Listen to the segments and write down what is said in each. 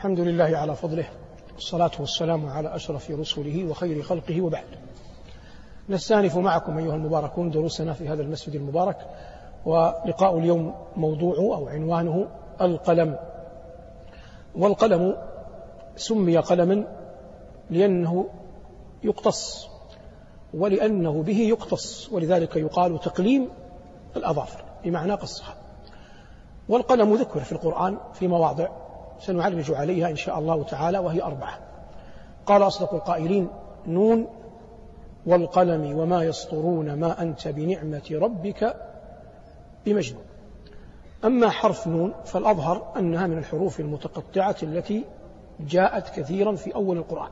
الحمد لله على فضله والصلاة والسلام على أشرف رسله وخير خلقه وبعد. نستأنف معكم أيها المباركون دروسنا في هذا المسجد المبارك ولقاء اليوم موضوع أو عنوانه القلم. والقلم سمي قلما لأنه يقتص ولأنه به يقتص ولذلك يقال تقليم الأظافر بمعنى قصها. والقلم ذكر في القرآن في مواضع سنعرج عليها إن شاء الله تعالى وهي أربعة. قال أصدق القائلين نون والقلم وما يسطرون ما أنت بنعمة ربك بمجنون. أما حرف نون فالأظهر أنها من الحروف المتقطعة التي جاءت كثيرا في أول القرآن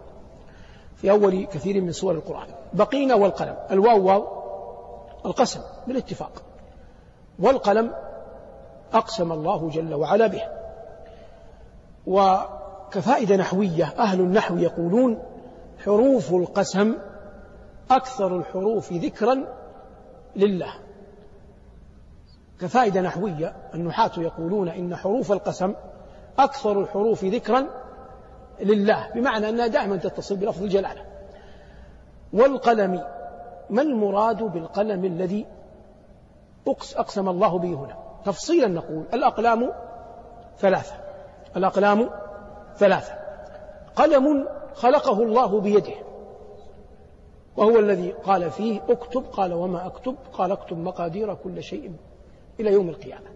في أول كثير من سور القرآن. بقينا والقلم. الواو واو القسم بالاتفاق. والقلم أقسم الله جل وعلا به. وكفائدة نحوية. أهل النحو يقولون حروف القسم أكثر الحروف ذكرا لله. كفائدة نحوية. النحاة يقولون إن حروف القسم أكثر الحروف ذكرا لله. بمعنى أنها دائما تتصل بلفظ الجلالة. والقلم ما المراد بالقلم الذي أقسم الله به هنا؟ تفصيلا نقول الأقلام ثلاثة. الأقلام ثلاثة. قلم خلقه الله بيده. وهو الذي قال فيه اكتب قال وما اكتب قال اكتب مقادير كل شيء إلى يوم القيامة.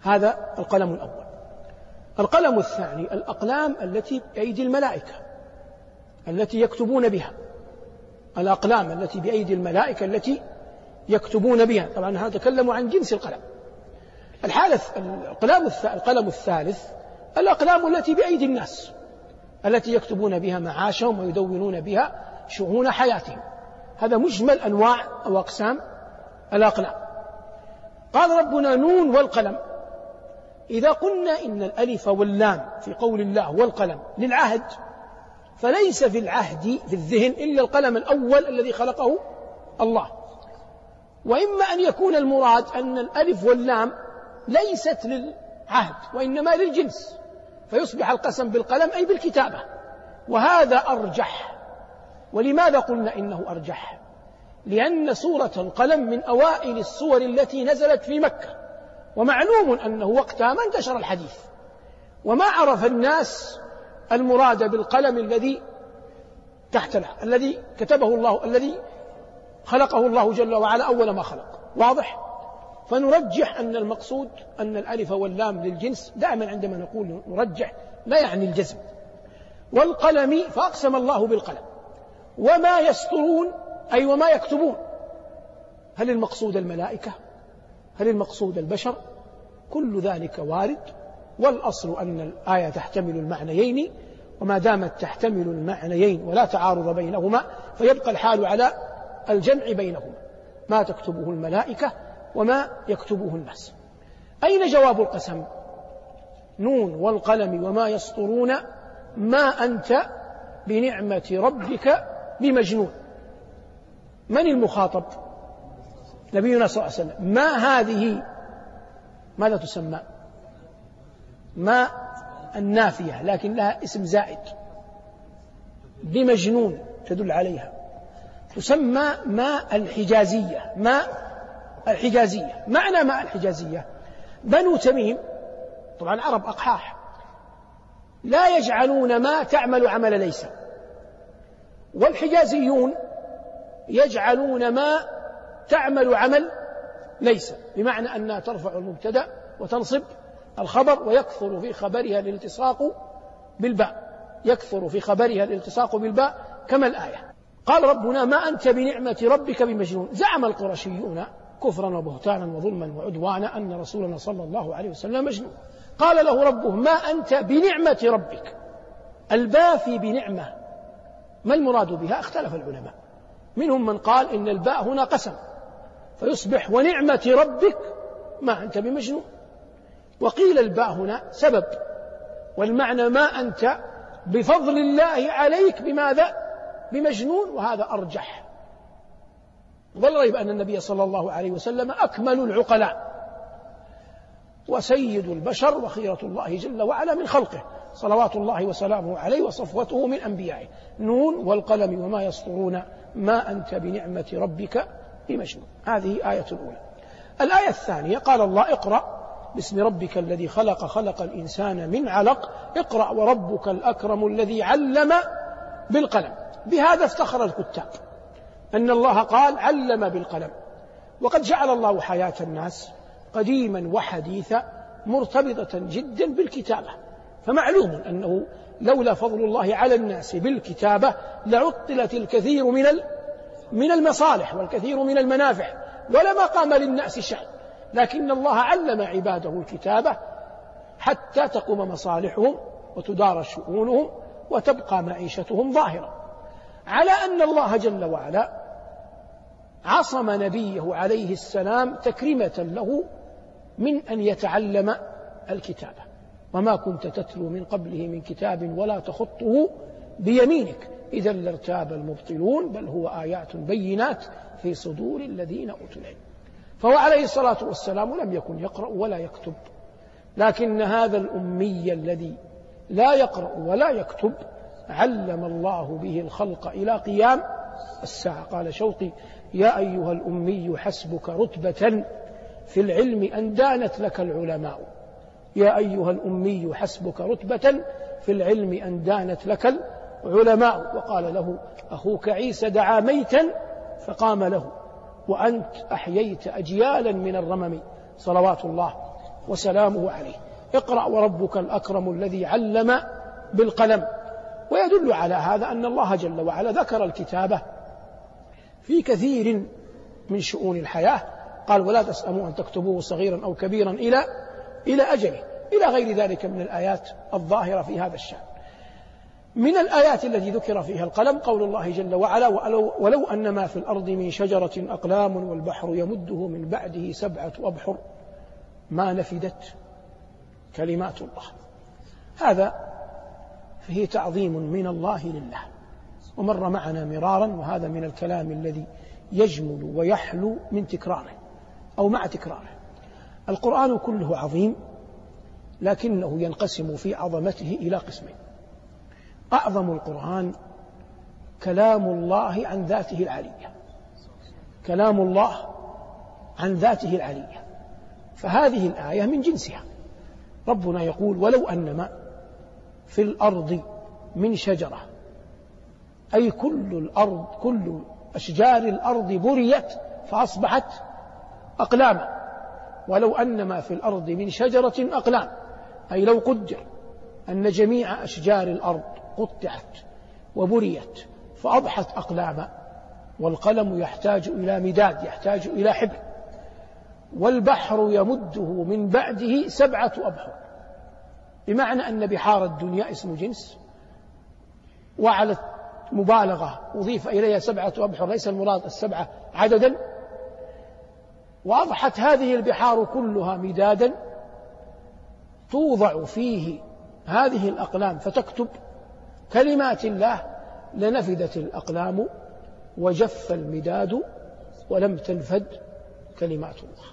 هذا القلم الأول. القلم الثاني الأقلام التي بأيدي الملائكة التي يكتبون بها. الأقلام التي بأيدي الملائكة التي يكتبون بها. طبعا هذا تكلم عن جنس القلم. الحالة القلم القلم الثالث الأقلام التي بأيدي الناس التي يكتبون بها معاشهم ويدونون بها شؤون حياتهم. هذا مجمل أنواع أو أقسام الأقلام. قال ربنا نون والقلم. إذا قلنا إن الألف واللام في قول الله والقلم للعهد فليس في العهد في الذهن إلا القلم الأول الذي خلقه الله. وإما أن يكون المراد أن الألف واللام ليست للعهد وإنما للجنس. فيصبح القسم بالقلم أي بالكتابة. وهذا أرجح. ولماذا قلنا إنه أرجح؟ لأن سورة القلم من أوائل السور التي نزلت في مكة. ومعلوم أنه وقتها ما انتشر الحديث. وما عرف الناس المراد بالقلم الذي تحت الذي كتبه الله الذي خلقه الله جل وعلا أول ما خلق. واضح؟ فنرجح أن المقصود أن الألف واللام للجنس دائما عندما نقول نرجح لا يعني الجزم. والقلم فأقسم الله بالقلم. وما يسطرون أي وما يكتبون. هل المقصود الملائكة؟ هل المقصود البشر؟ كل ذلك وارد. والأصل أن الآية تحتمل المعنيين وما دامت تحتمل المعنيين ولا تعارض بينهما فيبقى الحال على الجمع بينهما. ما تكتبه الملائكة وما يكتبه الناس. أين جواب القسم؟ نون والقلم وما يسطرون ما أنت بنعمة ربك بمجنون. من المخاطب؟ نبينا صلى الله عليه وسلم. ما هذه؟ ماذا تسمى؟ ما النافية لكن لها اسم زائد. بمجنون تدل عليها. تسمى ماء الحجازية ماء الحجازية. معنى ماء الحجازية؟ بنو تميم طبعا العرب أقحاح لا يجعلون ما تعمل عمل ليس. والحجازيون يجعلون ما تعمل عمل ليس بمعنى أنها ترفع المبتدأ وتنصب الخبر ويكثر في خبرها الالتصاق بالباء. يكثر في خبرها الالتصاق بالباء كما الآية. قال ربنا ما أنت بنعمة ربك بمجنون. زعم القرشيون كفرا وبهتانا وظلما وعدوانا أن رسولنا صلى الله عليه وسلم مجنون. قال له ربه ما أنت بنعمة ربك؟ الباء في بنعمة ما المراد بها؟ اختلف العلماء. منهم من قال إن الباء هنا قسم. فيصبح ونعمة ربك ما أنت بمجنون. وقيل الباء هنا سبب. والمعنى ما أنت بفضل الله عليك بماذا؟ بمجنون وهذا أرجح. ولا ريب أن النبي صلى الله عليه وسلم أكمل العقلاء وسيد البشر وخيرة الله جل وعلا من خلقه صلوات الله وسلامه عليه وصفوته من أنبيائه. نون والقلم وما يسطرون ما أنت بنعمة ربك بمجنون هذه آية الأولى. الآية الثانية قال الله اقرأ باسم ربك الذي خلق خلق الإنسان من علق. اقرأ وربك الأكرم الذي علم بالقلم. بهذا افتخر الكتاب. أن الله قال علم بالقلم. وقد جعل الله حياة الناس قديما وحديثا مرتبطة جدا بالكتابة. فمعلوم أنه لولا فضل الله على الناس بالكتابة لعطلت الكثير من من المصالح والكثير من المنافع ولما قام للناس شأن. لكن الله علم عباده الكتابة حتى تقوم مصالحهم وتدار شؤونهم وتبقى معيشتهم ظاهرة. على أن الله جل وعلا عصم نبيه عليه السلام تكريمة له من أن يتعلم الكتابة وما كنت تتلو من قبله من كتاب ولا تخطه بيمينك. إذا لارتاب المبطلون بل هو آيات بينات في صدور الذين أوتوا العلم. فهو عليه الصلاة والسلام لم يكن يقرأ ولا يكتب. لكن هذا الأمي الذي لا يقرأ ولا يكتب علم الله به الخلق إلى قيام الساعة. قال شوقي يا أيها الأمي حسبك رتبة في العلم أن دانت لك العلماء. يا أيها الأمي حسبك رتبة في العلم أن دانت لك العلماء. وقال له أخوك عيسى دعا ميتا فقام له وأنت أحييت أجيالا من الرمم. صلوات الله وسلامه عليه. اقرأ وربك الأكرم الذي علم بالقلم. ويدل على هذا أن الله جل وعلا ذكر الكتابة في كثير من شؤون الحياة. قال ولا تسأموا أن تكتبوه صغيرا أو كبيرا إلى إلى أجله. إلى غير ذلك من الآيات الظاهرة في هذا الشأن. من الآيات التي ذكر فيها القلم قول الله جل وعلا ولو, ولو أن ما في الأرض من شجرة أقلام والبحر يمده من بعده سبعة أبحر ما نفدت كلمات الله. هذا فيه تعظيم من الله لله. ومر معنا مرارا وهذا من الكلام الذي يجمل ويحلو من تكراره أو مع تكراره. القرآن كله عظيم لكنه ينقسم في عظمته إلى قسمين. أعظم القرآن كلام الله عن ذاته العلية. كلام الله عن ذاته العلية. فهذه الآية من جنسها. ربنا يقول ولو أنما في الأرض من شجرة أي كل الأرض كل أشجار الأرض بريت فأصبحت أقلاما ولو أن ما في الأرض من شجرة أقلام. أي لو قدر أن جميع أشجار الأرض قطعت وبريت فأضحت أقلاما والقلم يحتاج إلى مداد يحتاج إلى حبر. والبحر يمده من بعده سبعة أبحر. بمعنى أن بحار الدنيا اسم جنس وعلى مبالغة أضيف إليها سبعة أبحر ليس المراد السبعة عددا. وأضحت هذه البحار كلها مدادا توضع فيه هذه الأقلام فتكتب كلمات الله لنفدت الأقلام وجف المداد ولم تنفد كلمات الله.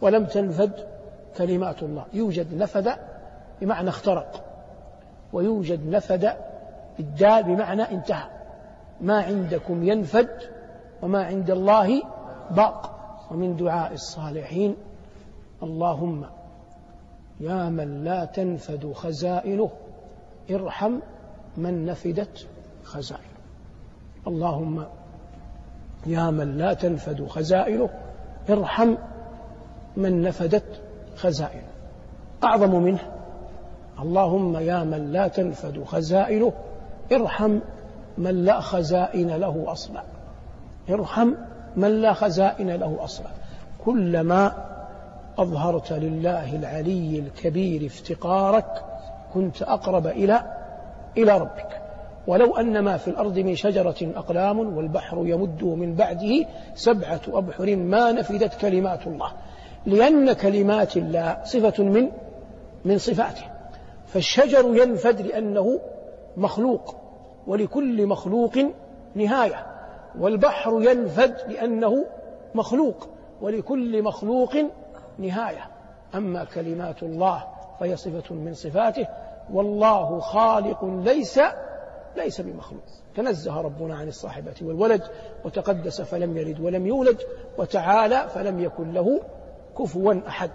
ولم تنفد كلمات الله. يوجد نفد بمعنى اخترق. ويوجد نفد بالدال بمعنى انتهى. ما عندكم ينفد وما عند الله باق. ومن دعاء الصالحين اللهم يا من لا تنفد خزائنه ارحم من نفدت خزائنه. اللهم يا من لا تنفد خزائنه ارحم من نفدت خزائنه. أعظم منه اللهم يا من لا تنفد خزائنه ارحم من لا خزائن له أصلا. ارحم من لا خزائن له أصلا. كلما أظهرت لله العلي الكبير افتقارك كنت أقرب إلى إلى ربك. ولو أن ما في الأرض من شجرة أقلام والبحر يمده من بعده سبعة أبحر ما نفدت كلمات الله. لأن كلمات الله صفة من من صفاته. فالشجر ينفد لأنه مخلوق ولكل مخلوق نهاية. والبحر ينفد لأنه مخلوق ولكل مخلوق نهاية. أما كلمات الله فهي صفة من صفاته. والله خالق ليس ليس بمخلوق. تنزه ربنا عن الصاحبة والولد وتقدس فلم يلد ولم يولد وتعالى فلم يكن له كفوا أحد.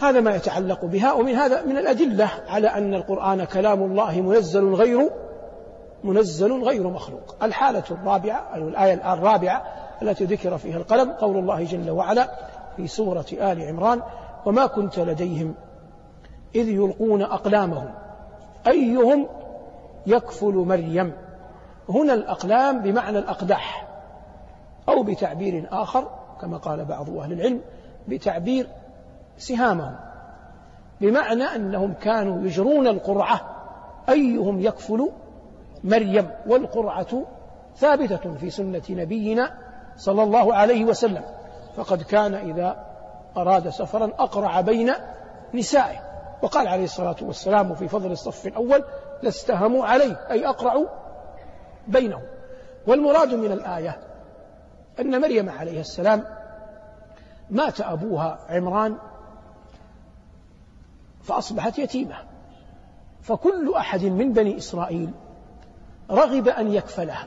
هذا ما يتعلق بها ومن هذا من الأدلة على أن القرآن كلام الله منزل غير منزل غير مخلوق. الحالة الرابعة أو الآية الرابعة التي ذكر فيها القلم قول الله جل وعلا في سورة آل عمران وما كنت لديهم إذ يلقون أقلامهم. أيهم يكفل مريم؟ هنا الأقلام بمعنى الأقداح أو بتعبير آخر كما قال بعض أهل العلم بتعبير سهامهم بمعنى أنهم كانوا يجرون القرعة. أيهم يكفل مريم والقرعة ثابتة في سنة نبينا صلى الله عليه وسلم. فقد كان إذا أراد سفرا أقرع بين نسائه. وقال عليه الصلاة والسلام في فضل الصف الأول لاستهموا عليه أي أقرعوا بينهم. والمراد من الآية أن مريم عليه السلام مات أبوها عمران فأصبحت يتيمة. فكل أحد من بني إسرائيل رغب أن يكفلها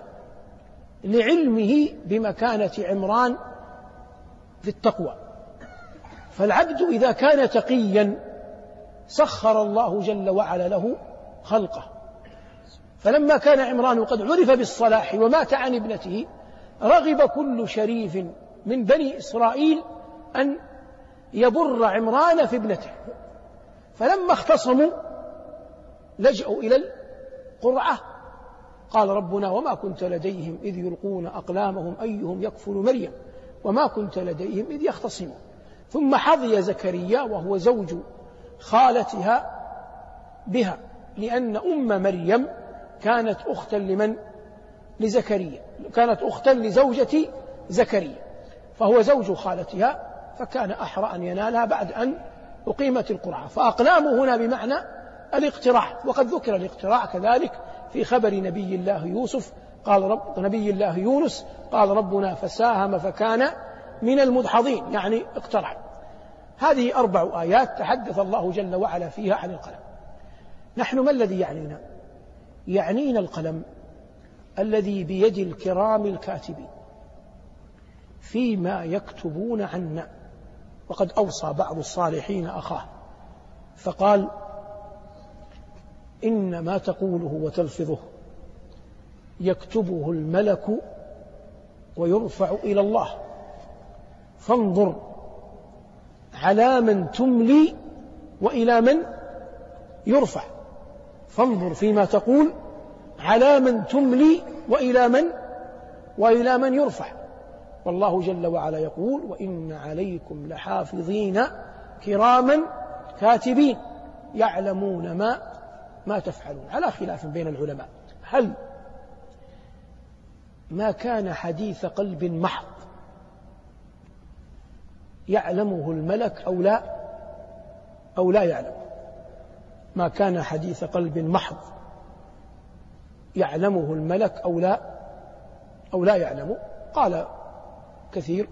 لعلمه بمكانة عمران في التقوى. فالعبد إذا كان تقيا سخر الله جل وعلا له خلقه. فلما كان عمران قد عرف بالصلاح ومات عن ابنته رغب كل شريف من بني إسرائيل أن يبر عمران في ابنته. فلما اختصموا لجأوا إلى القرعة. قال ربنا وما كنت لديهم إذ يلقون أقلامهم أيهم يكفل مريم؟ وما كنت لديهم إذ يختصمون. ثم حظي زكريا وهو زوج خالتها بها لأن أم مريم كانت أختا لمن؟ لزكريا. كانت أختا لزوجة زكريا فهو زوج خالتها فكان أحرى أن ينالها بعد أن أقيمت القرعة فأقلامه هنا بمعنى الاقتراع وقد ذكر الاقتراع كذلك في خبر نبي الله يوسف قال رب نبي الله يونس قال ربنا فساهم فكان من المدحضين يعني اقترع هذه أربع آيات تحدث الله جل وعلا فيها عن القلم. نحن ما الذي يعنينا؟ يعنينا القلم الذي بيد الكرام الكاتبين فيما يكتبون عنا. وقد أوصى بعض الصالحين أخاه فقال إن ما تقوله وتلفظه يكتبه الملك ويرفع إلى الله. فانظر على من تملي وإلى من يرفع. فانظر فيما تقول على من تملي وإلى من وإلى من يرفع. والله جل وعلا يقول وإن عليكم لحافظين كراما كاتبين يعلمون ما ما تفعلون. على خلاف بين العلماء هل ما كان حديث قلب محض يعلمه الملك أو لا؟ أو لا يعلم. ما كان حديث قلب محض يعلمه الملك أو لا؟ أو لا يعلم. قال كثير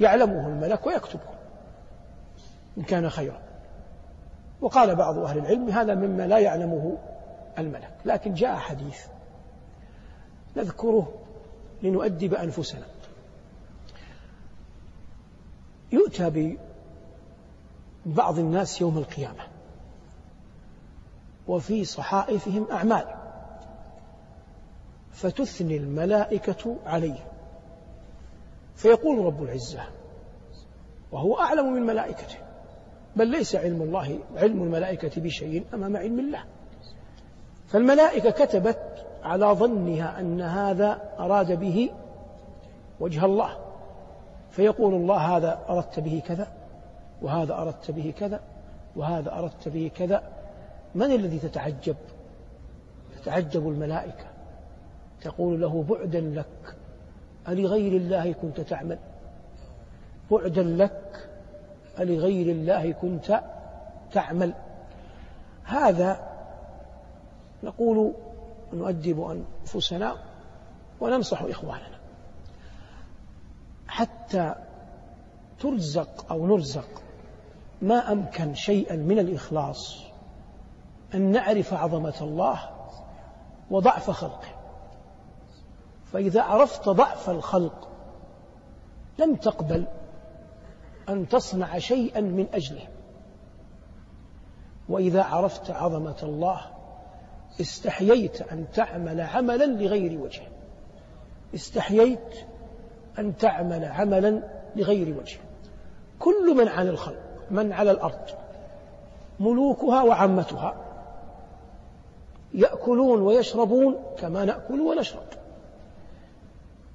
يعلمه الملك ويكتبه إن كان خيرا. وقال بعض أهل العلم هذا مما لا يعلمه الملك لكن جاء حديث نذكره لنؤدب أنفسنا. يؤتى ببعض الناس يوم القيامة وفي صحائفهم أعمال فتثني الملائكة عليه فيقول رب العزة وهو أعلم من ملائكته. بل ليس علم الله علم الملائكة بشيء أمام علم الله. فالملائكة كتبت على ظنها أن هذا أراد به وجه الله. فيقول الله هذا أردت به كذا وهذا أردت به كذا وهذا أردت به كذا. من الذي تتعجب؟ تتعجب الملائكة. تقول له بعدا لك. ألغير الله كنت تعمل. بعدا لك ألغير الله كنت تعمل. هذا نقول نؤدب أنفسنا وننصح إخواننا. حتى ترزق أو نرزق ما أمكن شيئا من الإخلاص أن نعرف عظمة الله وضعف خلقه. فإذا عرفت ضعف الخلق لم تقبل أن تصنع شيئا من أجله وإذا عرفت عظمة الله استحييت أن تعمل عملا لغير وجهه استحييت أن تعمل عملا لغير وجهه كل من على الخلق من على الأرض ملوكها وعمتها يأكلون ويشربون كما نأكل ونشرب.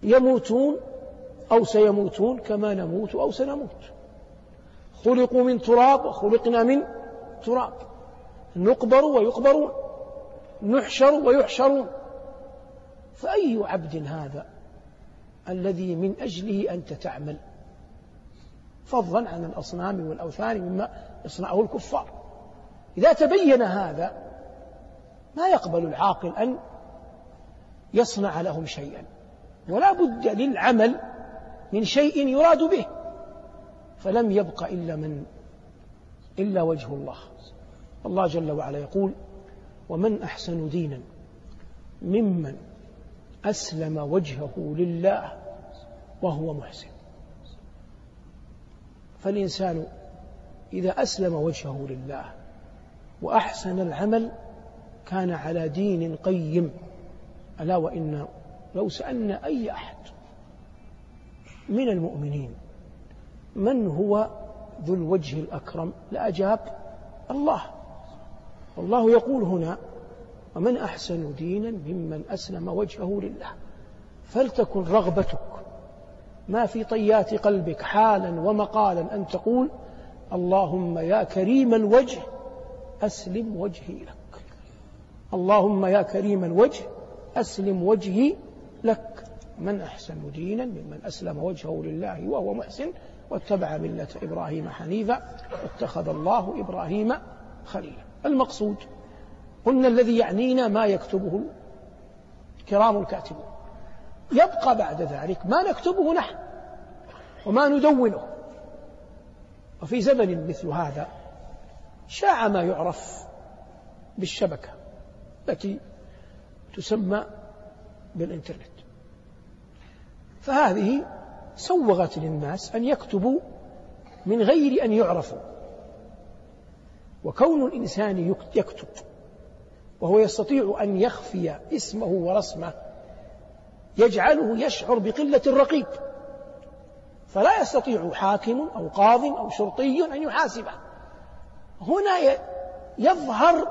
يموتون أو سيموتون كما نموت أو سنموت. خلقوا من تراب وخلقنا من تراب. نقبر ويقبرون نحشر ويحشرون. فأي عبد هذا الذي من أجله أنت تعمل؟ فضلا عن الأصنام والأوثان مما يصنعه الكفار. إذا تبين هذا ما يقبل العاقل أن يصنع لهم شيئا. ولا بد للعمل من شيء يراد به فلم يبق إلا من إلا وجه الله. الله جل وعلا يقول ومن أحسن دينا ممن أسلم وجهه لله وهو محسن. فالإنسان إذا أسلم وجهه لله وأحسن العمل كان على دين قيم. ألا وإن لو سألنا أي أحد من المؤمنين من هو ذو الوجه الأكرم لأجاب الله. والله يقول هنا ومن أحسن دينا ممن أسلم وجهه لله. فلتكن رغبتك ما في طيات قلبك حالا ومقالا أن تقول اللهم يا كريم الوجه أسلم وجهي لك. اللهم يا كريم الوجه أسلم وجهي لك من أحسن دينا ممن أسلم وجهه لله وهو محسن واتبع ملة إبراهيم حنيفا واتخذ الله إبراهيم خليلا. المقصود قلنا الذي يعنينا ما يكتبه الكرام الكاتبون يبقى بعد ذلك ما نكتبه نحن وما ندونه. وفي زمن مثل هذا شاع ما يعرف بالشبكة التي تسمى بالإنترنت. فهذه سوغت للناس أن يكتبوا من غير أن يعرفوا. وكون الإنسان يكتب وهو يستطيع أن يخفي اسمه ورسمه يجعله يشعر بقلة الرقيب. فلا يستطيع حاكم أو قاض أو شرطي أن يحاسبه. هنا يظهر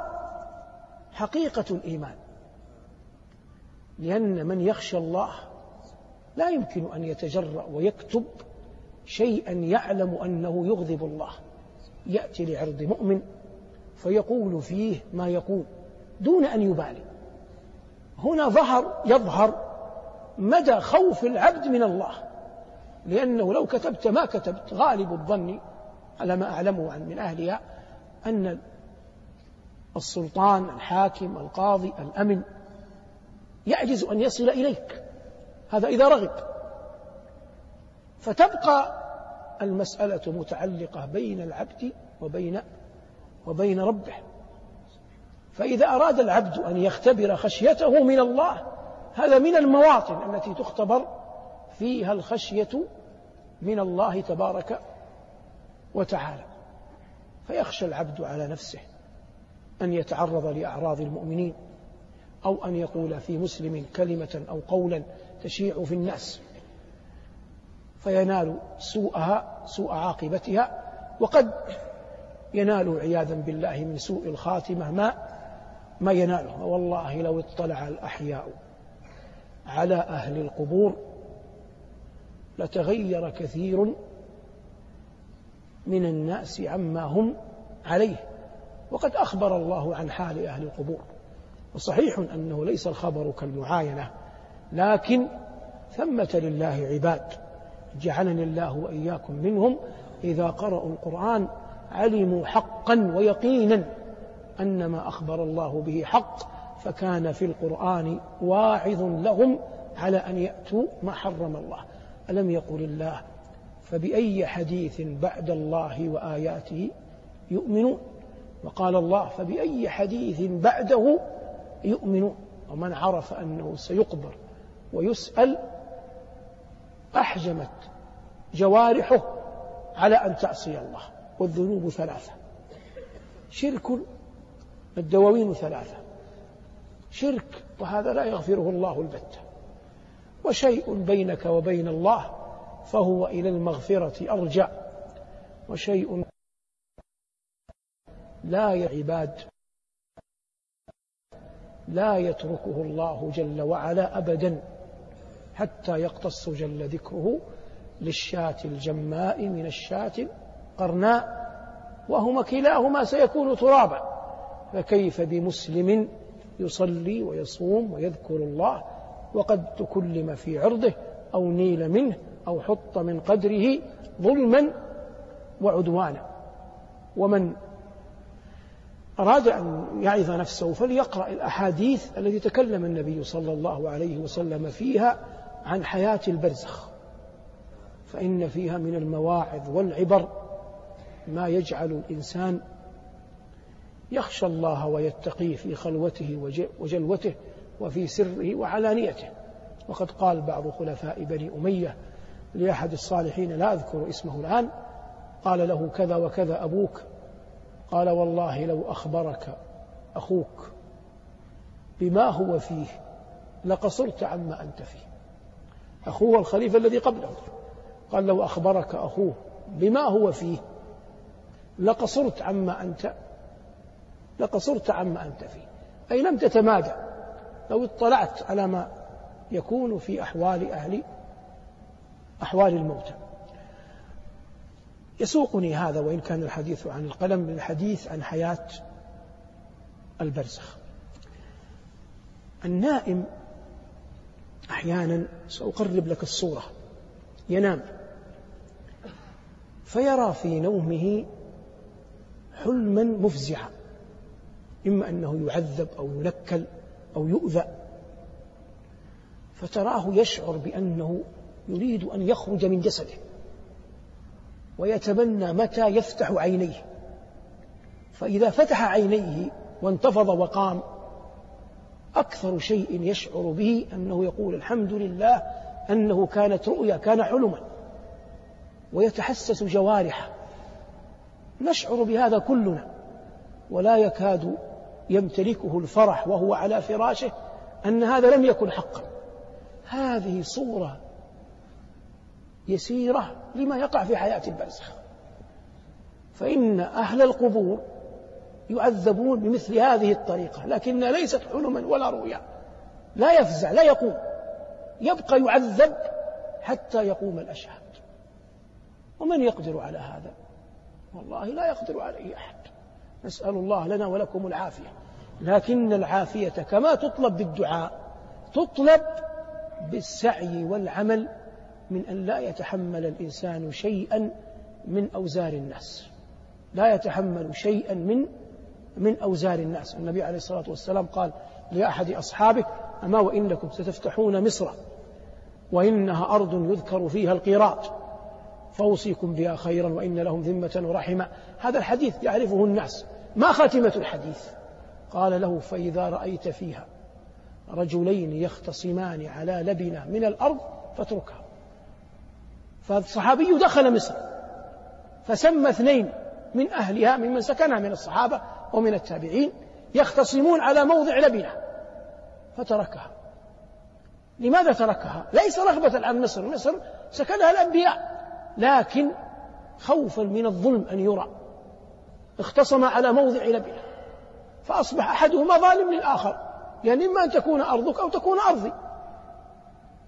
حقيقة الإيمان. لأن من يخشى الله لا يمكن أن يتجرأ ويكتب شيئا يعلم أنه يغضب الله. يأتي لعرض مؤمن فيقول فيه ما يقول دون أن يبالي. هنا ظهر يظهر مدى خوف العبد من الله لأنه لو كتبت ما كتبت غالب الظن على ما أعلمه عن من أهلها أن السلطان الحاكم القاضي الأمن يعجز أن يصل إليك. هذا إذا رغب. فتبقى المسألة متعلقة بين العبد وبين وبين ربه. فإذا أراد العبد أن يختبر خشيته من الله هذا من المواطن التي تختبر فيها الخشية من الله تبارك وتعالى. فيخشى العبد على نفسه أن يتعرض لأعراض المؤمنين. أو أن يقول في مسلم كلمة أو قولا تشيع في الناس فينال سوءها سوء عاقبتها وقد ينال عياذا بالله من سوء الخاتمة ما ما يناله والله لو اطلع الأحياء على أهل القبور لتغير كثير من الناس عما هم عليه. وقد أخبر الله عن حال أهل القبور. وصحيح أنه ليس الخبر كالمعاينة لكن ثمة لله عباد. جعلني الله وإياكم منهم. إذا قرأوا القرآن علموا حقا ويقينا أن ما أخبر الله به حق فكان في القرآن واعظ لهم على أن يأتوا ما حرم الله. ألم يقل الله فبأي حديث بعد الله وآياته يؤمنون؟ وقال الله فبأي حديث بعده يؤمنون ومن عرف أنه سيقبر ويسأل أحجمت جوارحه على أن تعصي الله والذنوب ثلاثة. شرك الدواوين ثلاثة. شرك وهذا لا يغفره الله البتة. وشيء بينك وبين الله فهو إلى المغفرة أرجع. وشيء لا عباد لا يتركه الله جل وعلا أبدا حتى يقتص جل ذكره للشاة الجماء من الشاة القرناء وهما كلاهما سيكون ترابا. فكيف بمسلم يصلي ويصوم ويذكر الله وقد تكلم في عرضه أو نيل منه أو حط من قدره ظلما وعدوانا؟ ومن أراد أن يعظ نفسه فليقرأ الأحاديث التي تكلم النبي صلى الله عليه وسلم فيها عن حياة البرزخ. فإن فيها من المواعظ والعبر ما يجعل الإنسان يخشى الله ويتقيه في خلوته وجلوته وفي سره وعلانيته. وقد قال بعض خلفاء بني أمية لأحد الصالحين لا أذكر اسمه الآن قال له كذا وكذا أبوك قال والله لو أخبرك أخوك بما هو فيه لقصرت عما أنت فيه. أخوه الخليفة الذي قبله. قال لو أخبرك أخوه بما هو فيه لقصرت عما أنت لقصرت عما أنت فيه. أي لم تتمادى. لو اطلعت على ما يكون في أحوال أهل أحوال الموتى. يسوقني هذا وإن كان الحديث عن القلم للحديث عن حياة البرزخ. النائم أحيانا سأقرب لك الصورة ينام فيرى في نومه حلما مفزعا إما أنه يعذب أو ينكل أو يؤذى فتراه يشعر بأنه يريد أن يخرج من جسده. ويتمنى متى يفتح عينيه. فإذا فتح عينيه وانتفض وقام أكثر شيء يشعر به أنه يقول الحمد لله أنه كانت رؤيا كان حلما ويتحسس جوارحه. نشعر بهذا كلنا. ولا يكاد يمتلكه الفرح وهو على فراشه أن هذا لم يكن حقا. هذه صورة يسيرة لما يقع في حياة البرزخ. فإن أهل القبور يعذبون بمثل هذه الطريقة لكنها ليست حلما ولا رؤيا. لا يفزع لا يقوم. يبقى يعذب حتى يقوم الأشهاد. ومن يقدر على هذا؟ والله لا يقدر عليه أحد. نسأل الله لنا ولكم العافية. لكن العافية كما تطلب بالدعاء تطلب بالسعي والعمل من أن لا يتحمل الإنسان شيئا من أوزار الناس. لا يتحمل شيئا من من أوزار الناس. النبي عليه الصلاة والسلام قال لأحد أصحابه أما وإنكم ستفتحون مصر وإنها أرض يذكر فيها القيراط فأوصيكم بها خيرا وإن لهم ذمة ورحمة. هذا الحديث يعرفه الناس. ما خاتمة الحديث؟ قال له فإذا رأيت فيها رجلين يختصمان على لبنة من الأرض فاتركها. فالصحابي دخل مصر. فسمى اثنين من أهلها ممن سكنها من الصحابة ومن التابعين يختصمون على موضع لبنة. فتركها. لماذا تركها؟ ليس رغبة عن مصر. مصر سكنها الأنبياء. لكن خوفا من الظلم أن يرى. اختصم على موضع لبنة. فأصبح أحدهما ظالم للآخر. يعني إما أن تكون أرضك أو تكون أرضي.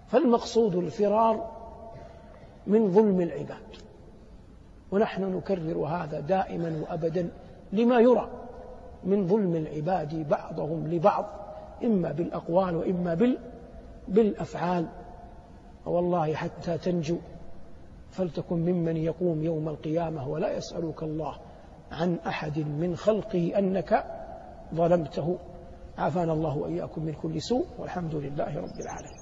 فالمقصود الفرار من ظلم العباد. ونحن نكرر هذا دائما وأبدا لما يرى من ظلم العباد بعضهم لبعض إما بالأقوال وإما بال بالأفعال. والله حتى تنجو. فلتكن ممن يقوم يوم القيامة ولا يسألك الله عن أحد من خلقه أنك ظلمته. عافانا الله وإياكم من كل سوء والحمد لله رب العالمين.